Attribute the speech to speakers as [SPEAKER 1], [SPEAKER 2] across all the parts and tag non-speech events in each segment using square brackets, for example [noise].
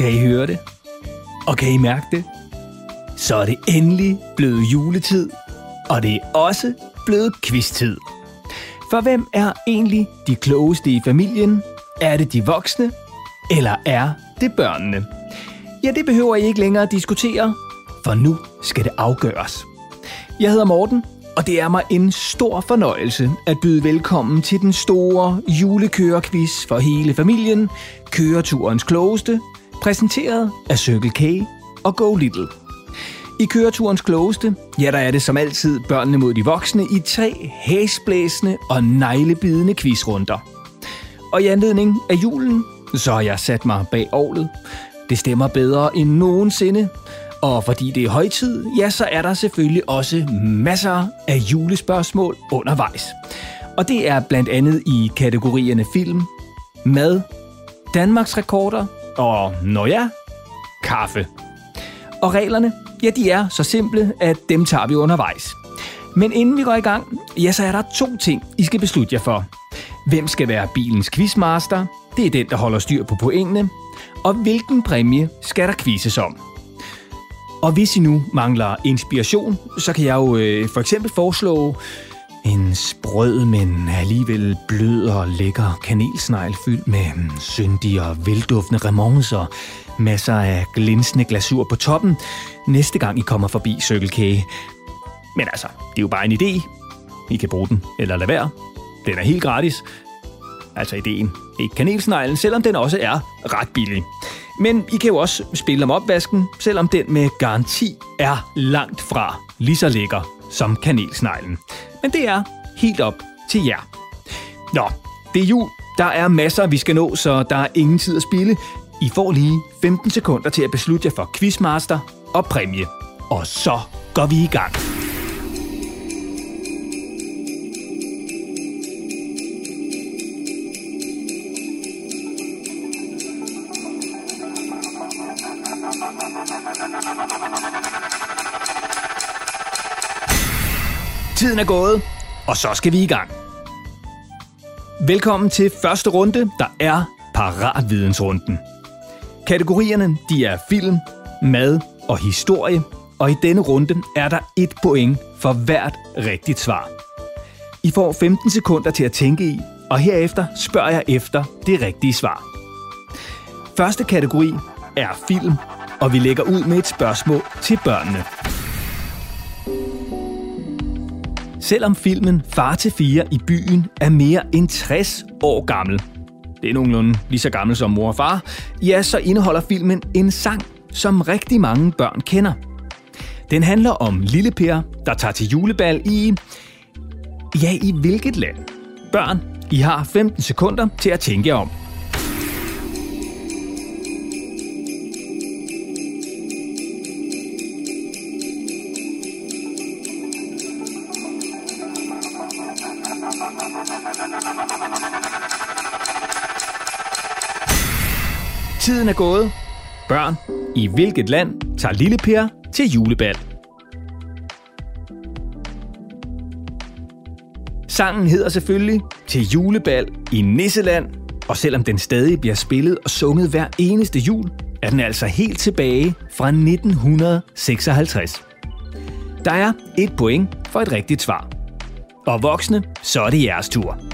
[SPEAKER 1] Kan I høre det? Og kan I mærke det? Så er det endelig blevet juletid, og det er også blevet quiz-tid. For hvem er egentlig de klogeste i familien? Er det de voksne, eller er det børnene? Ja, det behøver I ikke længere at diskutere, for nu skal det afgøres. Jeg hedder Morten, og det er mig en stor fornøjelse at byde velkommen til den store julekørequiz for hele familien, Køreturens klogeste, præsenteret af Circle K og Go Little. I køreturens klogeste, ja, der er det som altid børnene mod de voksne i tre hæsblæsende og neglebidende quizrunder. Og i anledning af julen, så har jeg sat mig bag ovlet. Det stemmer bedre end nogensinde, og fordi det er højtid, ja, så er der selvfølgelig også masser af julespørgsmål undervejs. Og det er blandt andet i kategorierne film, mad, Danmarks rekorder og, når ja, kaffe. Og reglerne, ja, de er så simple, at dem tager vi undervejs. Men inden vi går i gang, ja, så er der to ting, I skal beslutte jer for. Hvem skal være bilens quizmaster? Det er den, der holder styr på pointene. Og hvilken præmie skal der quizzes om? Og hvis I nu mangler inspiration, så kan jeg jo øh, for eksempel foreslå en sprød, men alligevel blød og lækker kanelsnegl fyldt med mm, syndige og velduftende remoncer, masser af glinsende glasur på toppen, næste gang I kommer forbi Circle K. Men altså, det er jo bare en idé. I kan bruge den, eller lade være. Den er helt gratis. Altså ideen. Ikke kanelsneglen, selvom den også er ret billig. Men I kan jo også spille om opvasken, selvom den med garanti er langt fra lige så lækker som kanelsneglen. Men det er helt op til jer. Nå, det er jul. Der er masser, vi skal nå, så der er ingen tid at spille. I får lige 15 sekunder til at beslutte jer for quizmaster og præmie. Og så går vi i gang. Tiden er gået, og så skal vi i gang. Velkommen til første runde, der er Paratvidensrunden. Kategorierne de er film, mad og historie, og i denne runde er der et point for hvert rigtigt svar. I får 15 sekunder til at tænke i, og herefter spørger jeg efter det rigtige svar. Første kategori er film, og vi lægger ud med et spørgsmål til børnene. Selvom filmen Far til fire i byen er mere end 60 år gammel, det er nogenlunde lige så gammel som mor og far, ja, så indeholder filmen en sang, som rigtig mange børn kender. Den handler om Lille Per, der tager til julebal i... Ja, i hvilket land? Børn, I har 15 sekunder til at tænke om. Er gået. Børn, i hvilket land tager Lille Per til julebal? Sangen hedder selvfølgelig Til julebal i Nisseland, og selvom den stadig bliver spillet og sunget hver eneste jul, er den altså helt tilbage fra 1956. Der er et point for et rigtigt svar. Og voksne, så er det jeres tur.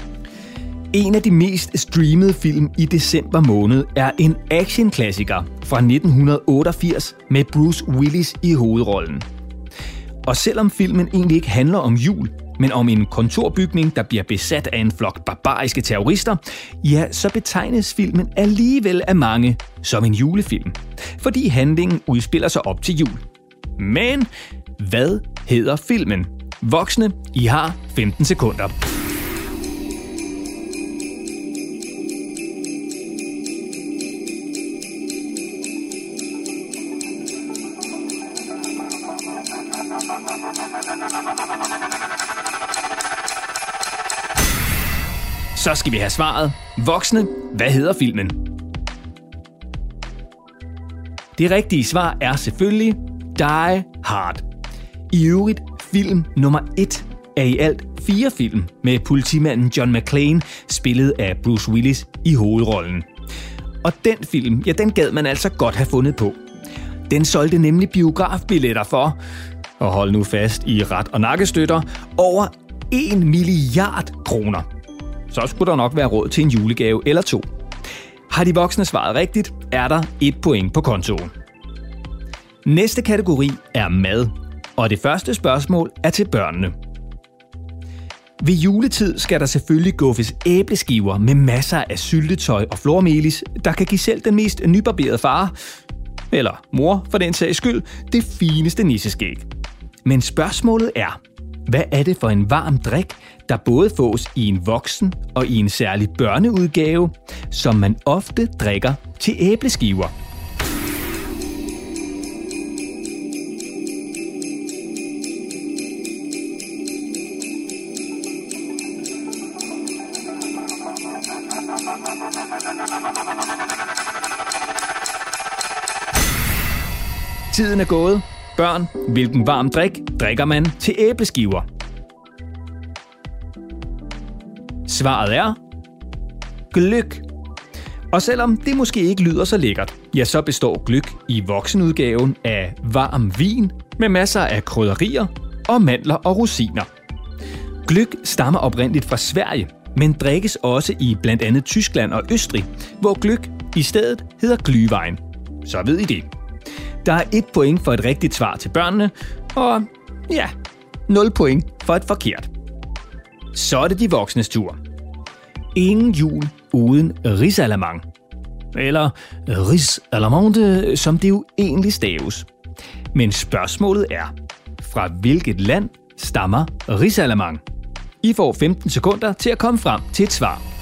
[SPEAKER 1] En af de mest streamede film i december måned er en actionklassiker fra 1988 med Bruce Willis i hovedrollen. Og selvom filmen egentlig ikke handler om jul, men om en kontorbygning, der bliver besat af en flok barbariske terrorister, ja, så betegnes filmen alligevel af mange som en julefilm, fordi handlingen udspiller sig op til jul. Men hvad hedder filmen? Voksne, I har 15 sekunder. Så skal vi have svaret. Voksne, hvad hedder filmen? Det rigtige svar er selvfølgelig Die Hard. I øvrigt film nummer 1 af i alt fire film med politimanden John McClane, spillet af Bruce Willis i hovedrollen. og den film, ja, den gad man altså godt have fundet på. Den solgte nemlig biografbilletter for, og hold nu fast i ret og nakkestøtter, over 1 milliard kroner. Så skulle der nok være råd til en julegave eller to. Har de voksne svaret rigtigt, er der et point på kontoen. Næste kategori er mad, og det første spørgsmål er til børnene. Ved juletid skal der selvfølgelig guffes æbleskiver med masser af syltetøj og flormelis, der kan give selv den mest nybarberede far, eller mor for den sags skyld, det fineste nisseskæg. Men spørgsmålet er, hvad er det for en varm drik, der både fås i en voksen og i en særlig børneudgave, som man ofte drikker til æbleskiver? Tiden er gået. Børn, hvilken varm drik drikker man til æbleskiver? Svaret er gløk. Og selvom det måske ikke lyder så lækkert, ja, så består gløk i voksenudgaven af varm vin med masser af krydderier og mandler og rosiner. Gløk stammer oprindeligt fra Sverige, men drikkes også i blandt andet Tyskland og Østrig, hvor gløk i stedet hedder glyvejen. Så ved I det. Der er et point for et rigtigt svar til børnene, og ja, 0 point for et forkert. Så er det de voksnes tur. Ingen jul uden risalamang. Eller risalamande, som det jo egentlig staves. Men spørgsmålet er, fra hvilket land stammer risalamang? I får 15 sekunder til at komme frem til et svar.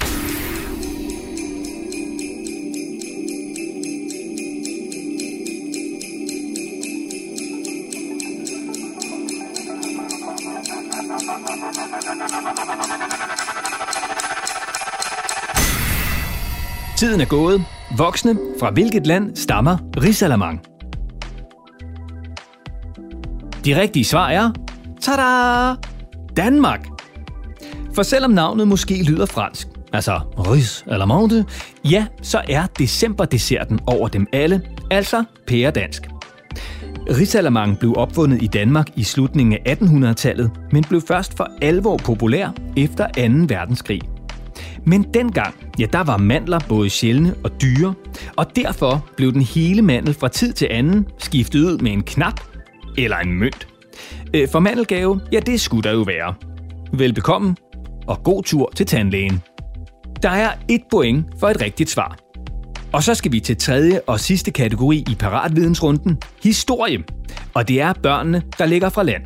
[SPEAKER 1] Tiden er gået. Voksne, fra hvilket land stammer risalamang? De rigtige svar er... Tada! Danmark! For selvom navnet måske lyder fransk, altså ris eller monte, ja, så er decemberdesserten over dem alle, altså pæredansk. Risalamang blev opfundet i Danmark i slutningen af 1800-tallet, men blev først for alvor populær efter 2. verdenskrig. Men dengang, ja, der var mandler både sjældne og dyre, og derfor blev den hele mandel fra tid til anden skiftet ud med en knap eller en mønt. Øh, for mandelgave, ja, det skulle der jo være. Velbekomme, og god tur til tandlægen. Der er et point for et rigtigt svar. Og så skal vi til tredje og sidste kategori i paratvidensrunden, historie. Og det er børnene, der ligger fra land.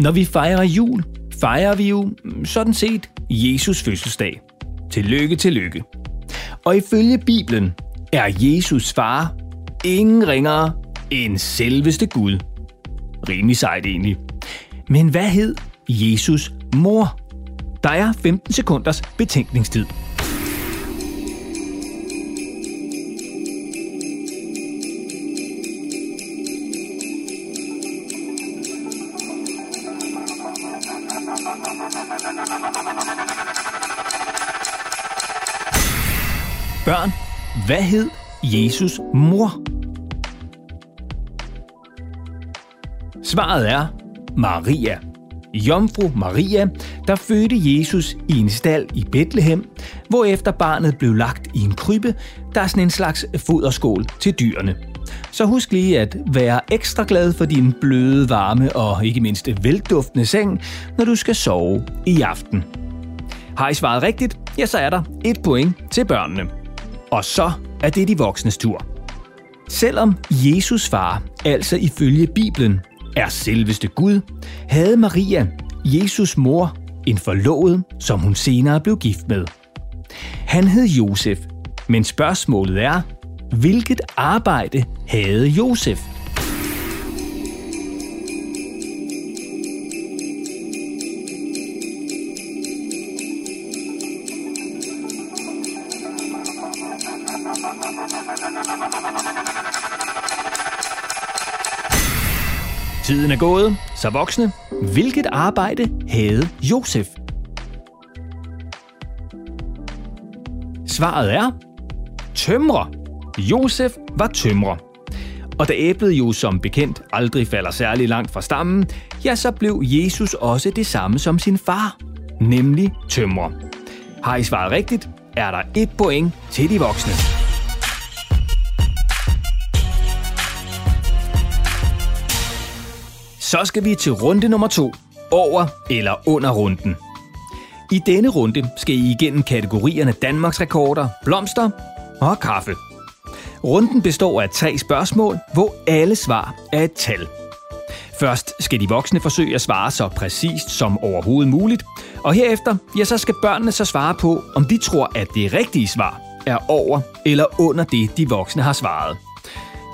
[SPEAKER 1] Når vi fejrer jul, fejrer vi jo sådan set Jesus fødselsdag. Tillykke, tillykke. Og ifølge Bibelen er Jesus far ingen ringere end selveste Gud. Rimelig sejt egentlig. Men hvad hed Jesus mor? Der er 15 sekunders betænkningstid. Hvad hed Jesus mor? Svaret er Maria. Jomfru Maria, der fødte Jesus i en stald i Bethlehem, hvorefter barnet blev lagt i en krybbe, der er sådan en slags foderskål til dyrene. Så husk lige at være ekstra glad for din bløde, varme og ikke mindst velduftende seng, når du skal sove i aften. Har I svaret rigtigt, ja så er der et point til børnene. Og så er det de voksnes tur. Selvom Jesus far, altså ifølge Bibelen, er selveste Gud, havde Maria, Jesus mor, en forlovet, som hun senere blev gift med. Han hed Josef, men spørgsmålet er, hvilket arbejde havde Josef? Gået, så voksne. Hvilket arbejde havde Josef? Svaret er tømrer. Josef var tømrer. Og da æblet jo som bekendt aldrig falder særlig langt fra stammen, ja, så blev Jesus også det samme som sin far, nemlig tømrer. Har I svaret rigtigt, er der et point til de voksne. Så skal vi til runde nummer to, over eller under runden. I denne runde skal I igennem kategorierne Danmarks rekorder, blomster og kaffe. Runden består af tre spørgsmål, hvor alle svar er et tal. Først skal de voksne forsøge at svare så præcist som overhovedet muligt, og herefter ja, så skal børnene så svare på, om de tror, at det rigtige svar er over eller under det, de voksne har svaret.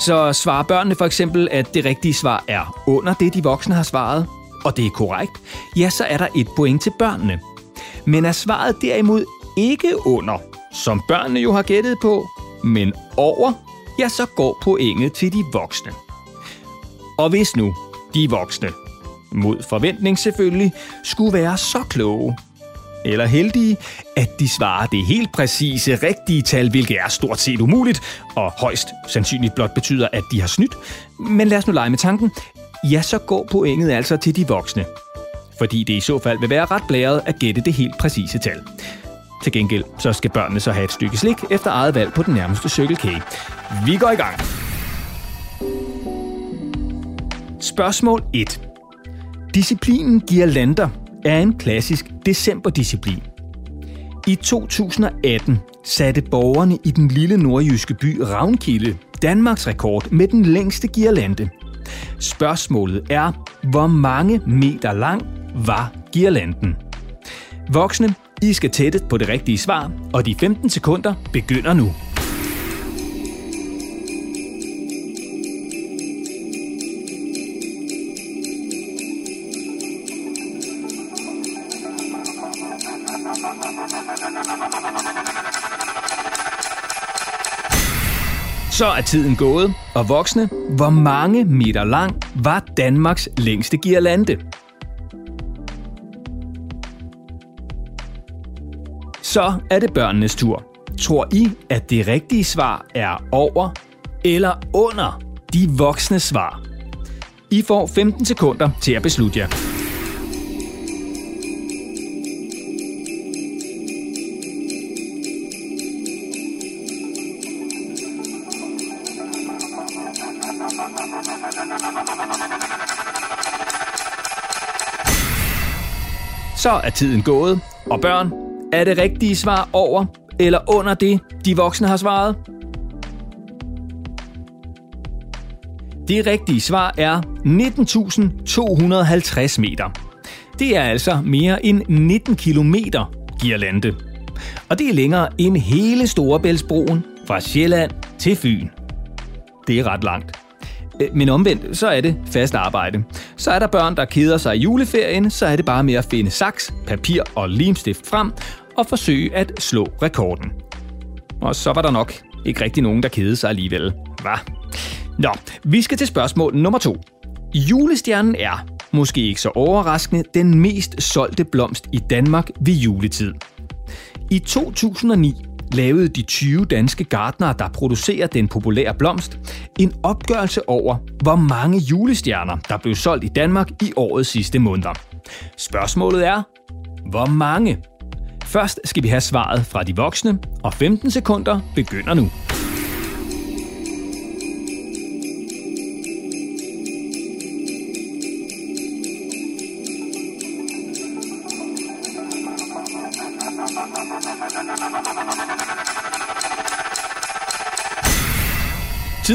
[SPEAKER 1] Så svarer børnene for eksempel, at det rigtige svar er under det, de voksne har svaret, og det er korrekt, ja, så er der et point til børnene. Men er svaret derimod ikke under, som børnene jo har gættet på, men over, ja, så går pointet til de voksne. Og hvis nu de voksne, mod forventning selvfølgelig, skulle være så kloge, eller heldige, at de svarer det helt præcise, rigtige tal, hvilket er stort set umuligt, og højst sandsynligt blot betyder, at de har snydt. Men lad os nu lege med tanken. Ja, så går pointet altså til de voksne. Fordi det i så fald vil være ret blæret at gætte det helt præcise tal. Til gengæld så skal børnene så have et stykke slik efter eget valg på den nærmeste Circle K. Vi går i gang. Spørgsmål 1. Disciplinen giver lander er en klassisk decemberdisciplin. I 2018 satte borgerne i den lille nordjyske by Ravnkilde Danmarks rekord med den længste girlande. Spørgsmålet er, hvor mange meter lang var girlanden? Voksne, I skal tætte på det rigtige svar, og de 15 sekunder begynder nu. Så er tiden gået, og voksne, hvor mange meter lang var Danmarks længste girlande? Så er det børnenes tur. Tror I, at det rigtige svar er over eller under de voksne svar? I får 15 sekunder til at beslutte jer. Så er tiden gået, og børn, er det rigtige svar over eller under det, de voksne har svaret? Det rigtige svar er 19.250 meter. Det er altså mere end 19 kilometer girlande. Og det er længere end hele Storebæltsbroen fra Sjælland til Fyn. Det er ret langt. Øh, men omvendt, så er det fast arbejde. Så er der børn, der keder sig i juleferien, så er det bare med at finde saks, papir og limstift frem og forsøge at slå rekorden. Og så var der nok ikke rigtig nogen, der kedede sig alligevel. Hvad? Nå, vi skal til spørgsmål nummer to. Julestjernen er, måske ikke så overraskende, den mest solgte blomst i Danmark ved juletid. I 2009 lavede de 20 danske gartnere, der producerer den populære blomst, en opgørelse over, hvor mange julestjerner, der blev solgt i Danmark i årets sidste måneder. Spørgsmålet er, hvor mange? Først skal vi have svaret fra de voksne, og 15 sekunder begynder nu.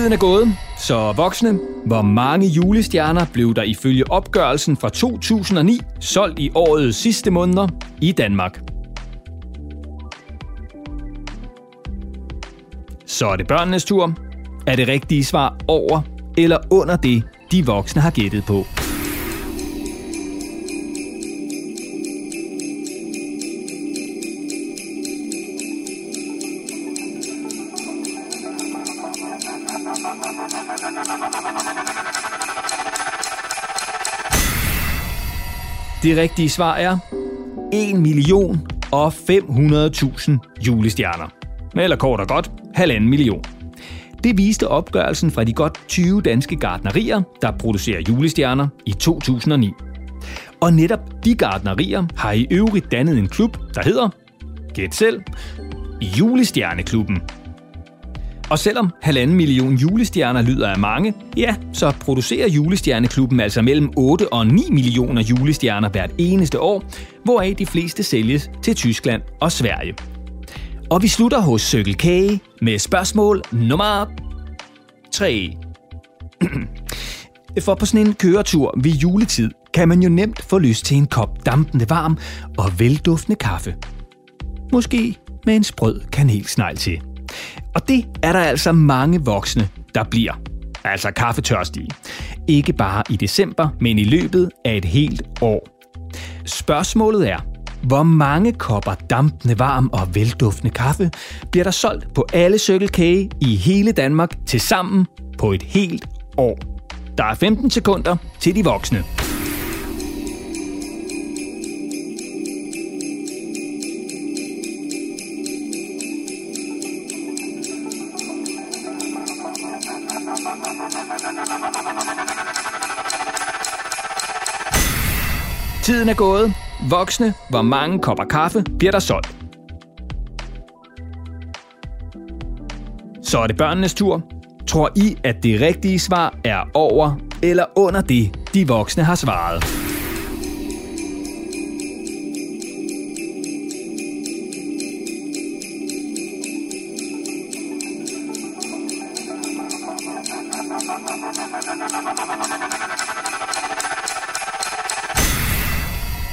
[SPEAKER 1] Tiden er gået, så voksne, hvor mange julestjerner blev der ifølge opgørelsen fra 2009 solgt i årets sidste måneder i Danmark? Så er det børnenes tur. Er det rigtige svar over eller under det, de voksne har gættet på? Det rigtige svar er 1 million og 500.000 julestjerner. Eller kort og godt, halvanden million. Det viste opgørelsen fra de godt 20 danske gardnerier, der producerer julestjerner i 2009. Og netop de gardnerier har i øvrigt dannet en klub, der hedder, gæt selv, Julestjerneklubben. Og selvom halvanden million julestjerner lyder af mange, ja, så producerer Julestjerneklubben altså mellem 8 og 9 millioner julestjerner hvert eneste år, hvoraf de fleste sælges til Tyskland og Sverige. Og vi slutter hos Circle K med spørgsmål nummer 3. [clears throat] For på sådan en køretur ved juletid kan man jo nemt få lyst til en kop dampende varm og velduftende kaffe. Måske med en sprød kanelsnegl til. Og det er der altså mange voksne, der bliver. Altså kaffetørstige. Ikke bare i december, men i løbet af et helt år. Spørgsmålet er, hvor mange kopper dampende varm og velduftende kaffe bliver der solgt på alle Circle K i hele Danmark til sammen på et helt år? Der er 15 sekunder til de voksne. Tiden er gået. Voksne, hvor mange kopper kaffe bliver der solgt? Så er det børnenes tur. Tror I, at det rigtige svar er over eller under det, de voksne har svaret?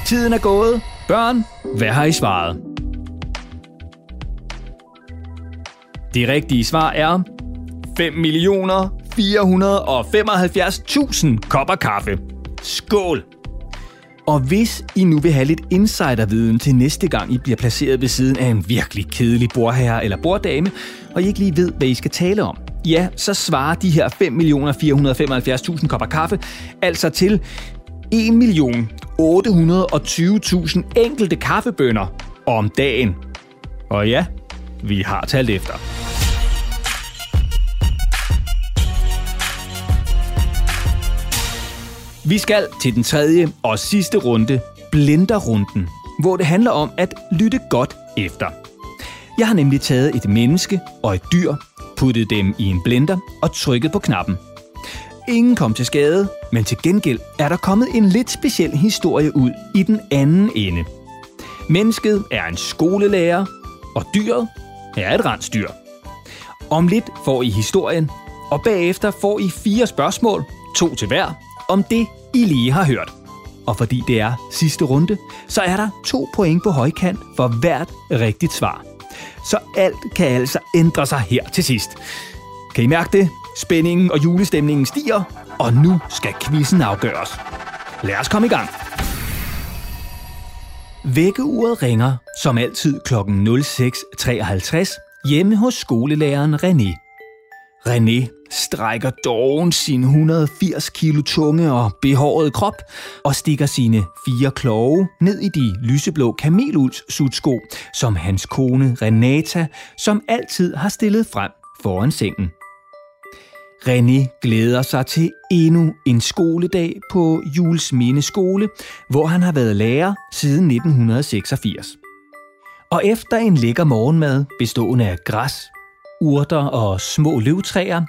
[SPEAKER 1] Tiden er gået. Børn, hvad har I svaret? Det rigtige svar er 5 millioner 475.000 kopper kaffe. Skål! Og hvis I nu vil have lidt insiderviden til næste gang, I bliver placeret ved siden af en virkelig kedelig bordherre eller borddame, og I ikke lige ved, hvad I skal tale om, ja, så svarer de her 5.475.000 kopper kaffe altså til 1 million 820.000 enkelte kaffebønder om dagen. Og ja, vi har talt efter. Vi skal til den tredje og sidste runde, blenderrunden, hvor det handler om at lytte godt efter. Jeg har nemlig taget et menneske og et dyr, puttet dem i en blender og trykket på knappen – Ingen kom til skade, men til gengæld er der kommet en lidt speciel historie ud i den anden ende. Mennesket er en skolelærer, og dyret er et rensdyr. Om lidt får I historien, og bagefter får I fire spørgsmål, to til hver, om det, I lige har hørt. Og fordi det er sidste runde, så er der to point på højkant for hvert rigtigt svar. Så alt kan altså ændre sig her til sidst. Kan I mærke det? Spændingen og julestemningen stiger, og nu skal quizzen afgøres. Lad os komme i gang. Vækkeuret ringer, som altid kl. 06.53, hjemme hos skolelæreren René. René strækker doven sin 180 kilo tunge og behårede krop og stikker sine fire kloge ned i de lyseblå kamelulds sutsko, som hans kone Renata som altid har stillet frem foran sengen. René glæder sig til endnu en skoledag på Jules Minde Skole, hvor han har været lærer siden 1986. Og efter en lækker morgenmad bestående af græs, urter og små løvtræer,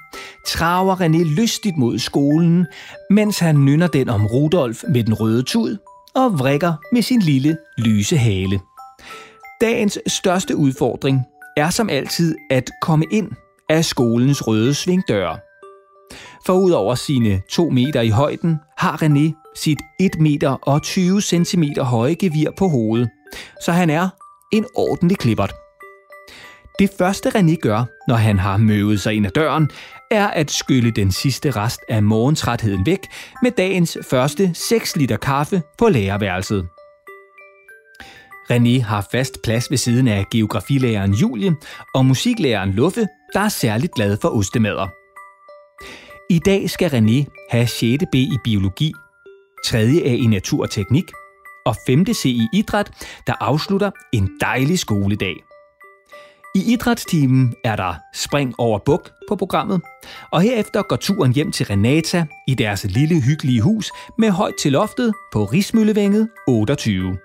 [SPEAKER 1] traver René lystigt mod skolen, mens han nynner den om Rudolf med den røde tud og vrikker med sin lille lyse hale. Dagens største udfordring er som altid at komme ind af skolens røde svingdøre – for ud over sine 2 meter i højden, har René sit 1 meter og 20 cm høje gevir på hovedet, så han er en ordentlig klippert. Det første René gør, når han har møvet sig ind ad døren, er at skylle den sidste rest af morgentrætheden væk med dagens første 6 liter kaffe på lærerværelset. René har fast plads ved siden af geografilæreren Julie og musiklæreren Luffe, der er særligt glad for ostemader. I dag skal René have 6. B i biologi, 3. A i natur og teknik og 5. C i idræt, der afslutter en dejlig skoledag. I idrætstimen er der spring over buk på programmet, og herefter går turen hjem til Renata i deres lille hyggelige hus med højt til loftet på Rismøllevænget 28.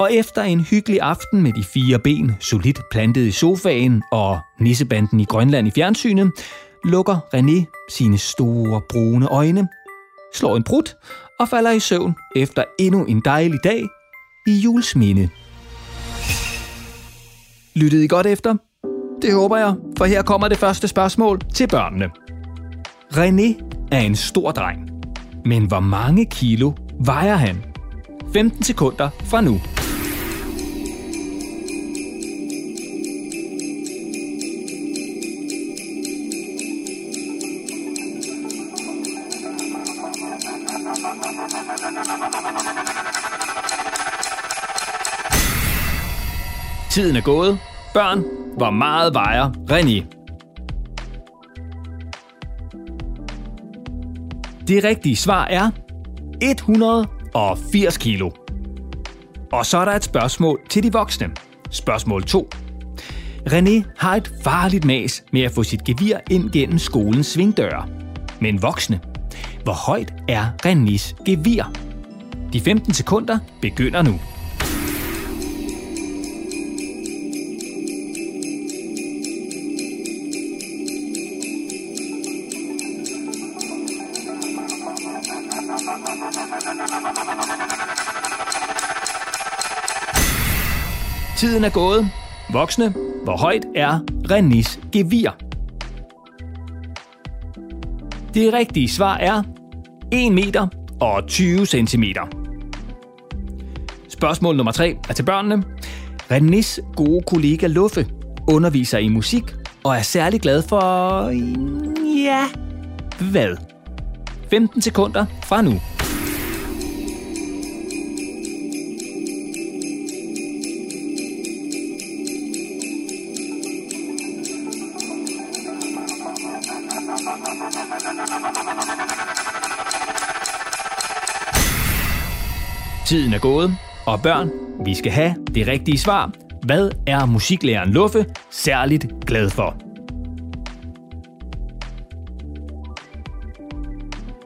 [SPEAKER 1] Og efter en hyggelig aften med de fire ben solidt plantet i sofaen og nissebanden i Grønland i fjernsynet, lukker René sine store brune øjne, slår en brud og falder i søvn efter endnu en dejlig dag i julesminde. Lyttede I godt efter? Det håber jeg, for her kommer det første spørgsmål til børnene. René er en stor dreng, men hvor mange kilo vejer han? 15 sekunder fra nu. Tiden er gået. Børn, hvor meget vejer René? Det rigtige svar er 180 kilo. Og så er der et spørgsmål til de voksne. Spørgsmål 2. René har et farligt mas med at få sit gevir ind gennem skolens svingdøre. Men voksne, hvor højt er Renés gevir? De 15 sekunder begynder nu. Tiden er gået. Voksne, hvor højt er Renis gevir? Det rigtige svar er 1 meter og 20 centimeter. Spørgsmål nummer 3 er til børnene. Renis gode kollega Luffe underviser i musik og er særlig glad for... Ja... Hvad? 15 sekunder fra nu. Tiden er gået, og børn, vi skal have det rigtige svar. Hvad er musiklæreren Luffe særligt glad for?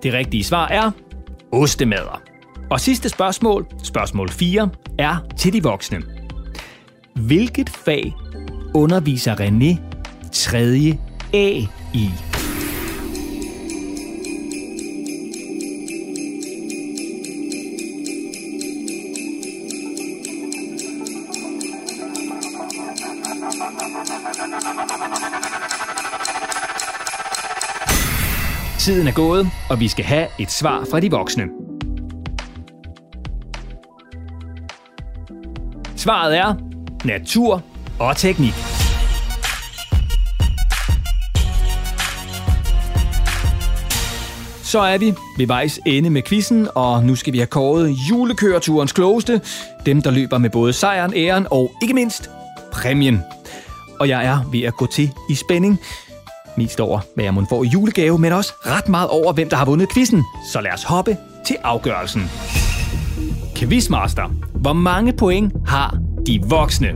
[SPEAKER 1] Det rigtige svar er ostemader. Og sidste spørgsmål, spørgsmål 4, er til de voksne. Hvilket fag underviser René 3. A i? Tiden er gået, og vi skal have et svar fra de voksne. Svaret er natur og teknik. Så er vi ved vejs ende med quizzen, og nu skal vi have kåret julekøreturens klogeste. Dem, der løber med både sejren, æren og ikke mindst præmien. Og jeg er ved at gå til i spænding. Mest over, hvad jeg må få i julegave, men også ret meget over, hvem der har vundet quizzen. Så lad os hoppe til afgørelsen. Quizmaster, hvor mange point har de voksne?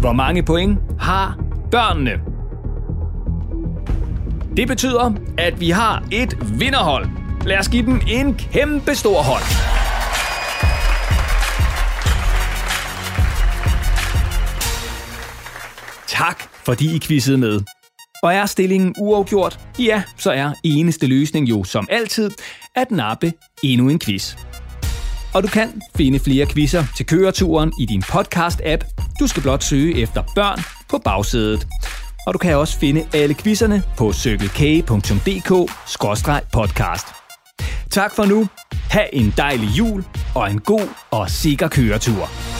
[SPEAKER 1] Hvor mange point har børnene? Det betyder, at vi har et vinderhold. Lad os give dem en kæmpe stor hånd. Tak, fordi I quizzede med. Og er stillingen uafgjort? Ja, så er eneste løsning jo som altid at nappe endnu en quiz. Og du kan finde flere quizzer til køreturen i din podcast-app. Du skal blot søge efter børn på bagsædet. Og du kan også finde alle quizzerne på cykelkage.dk-podcast. Tak for nu. Ha' en dejlig jul og en god og sikker køretur.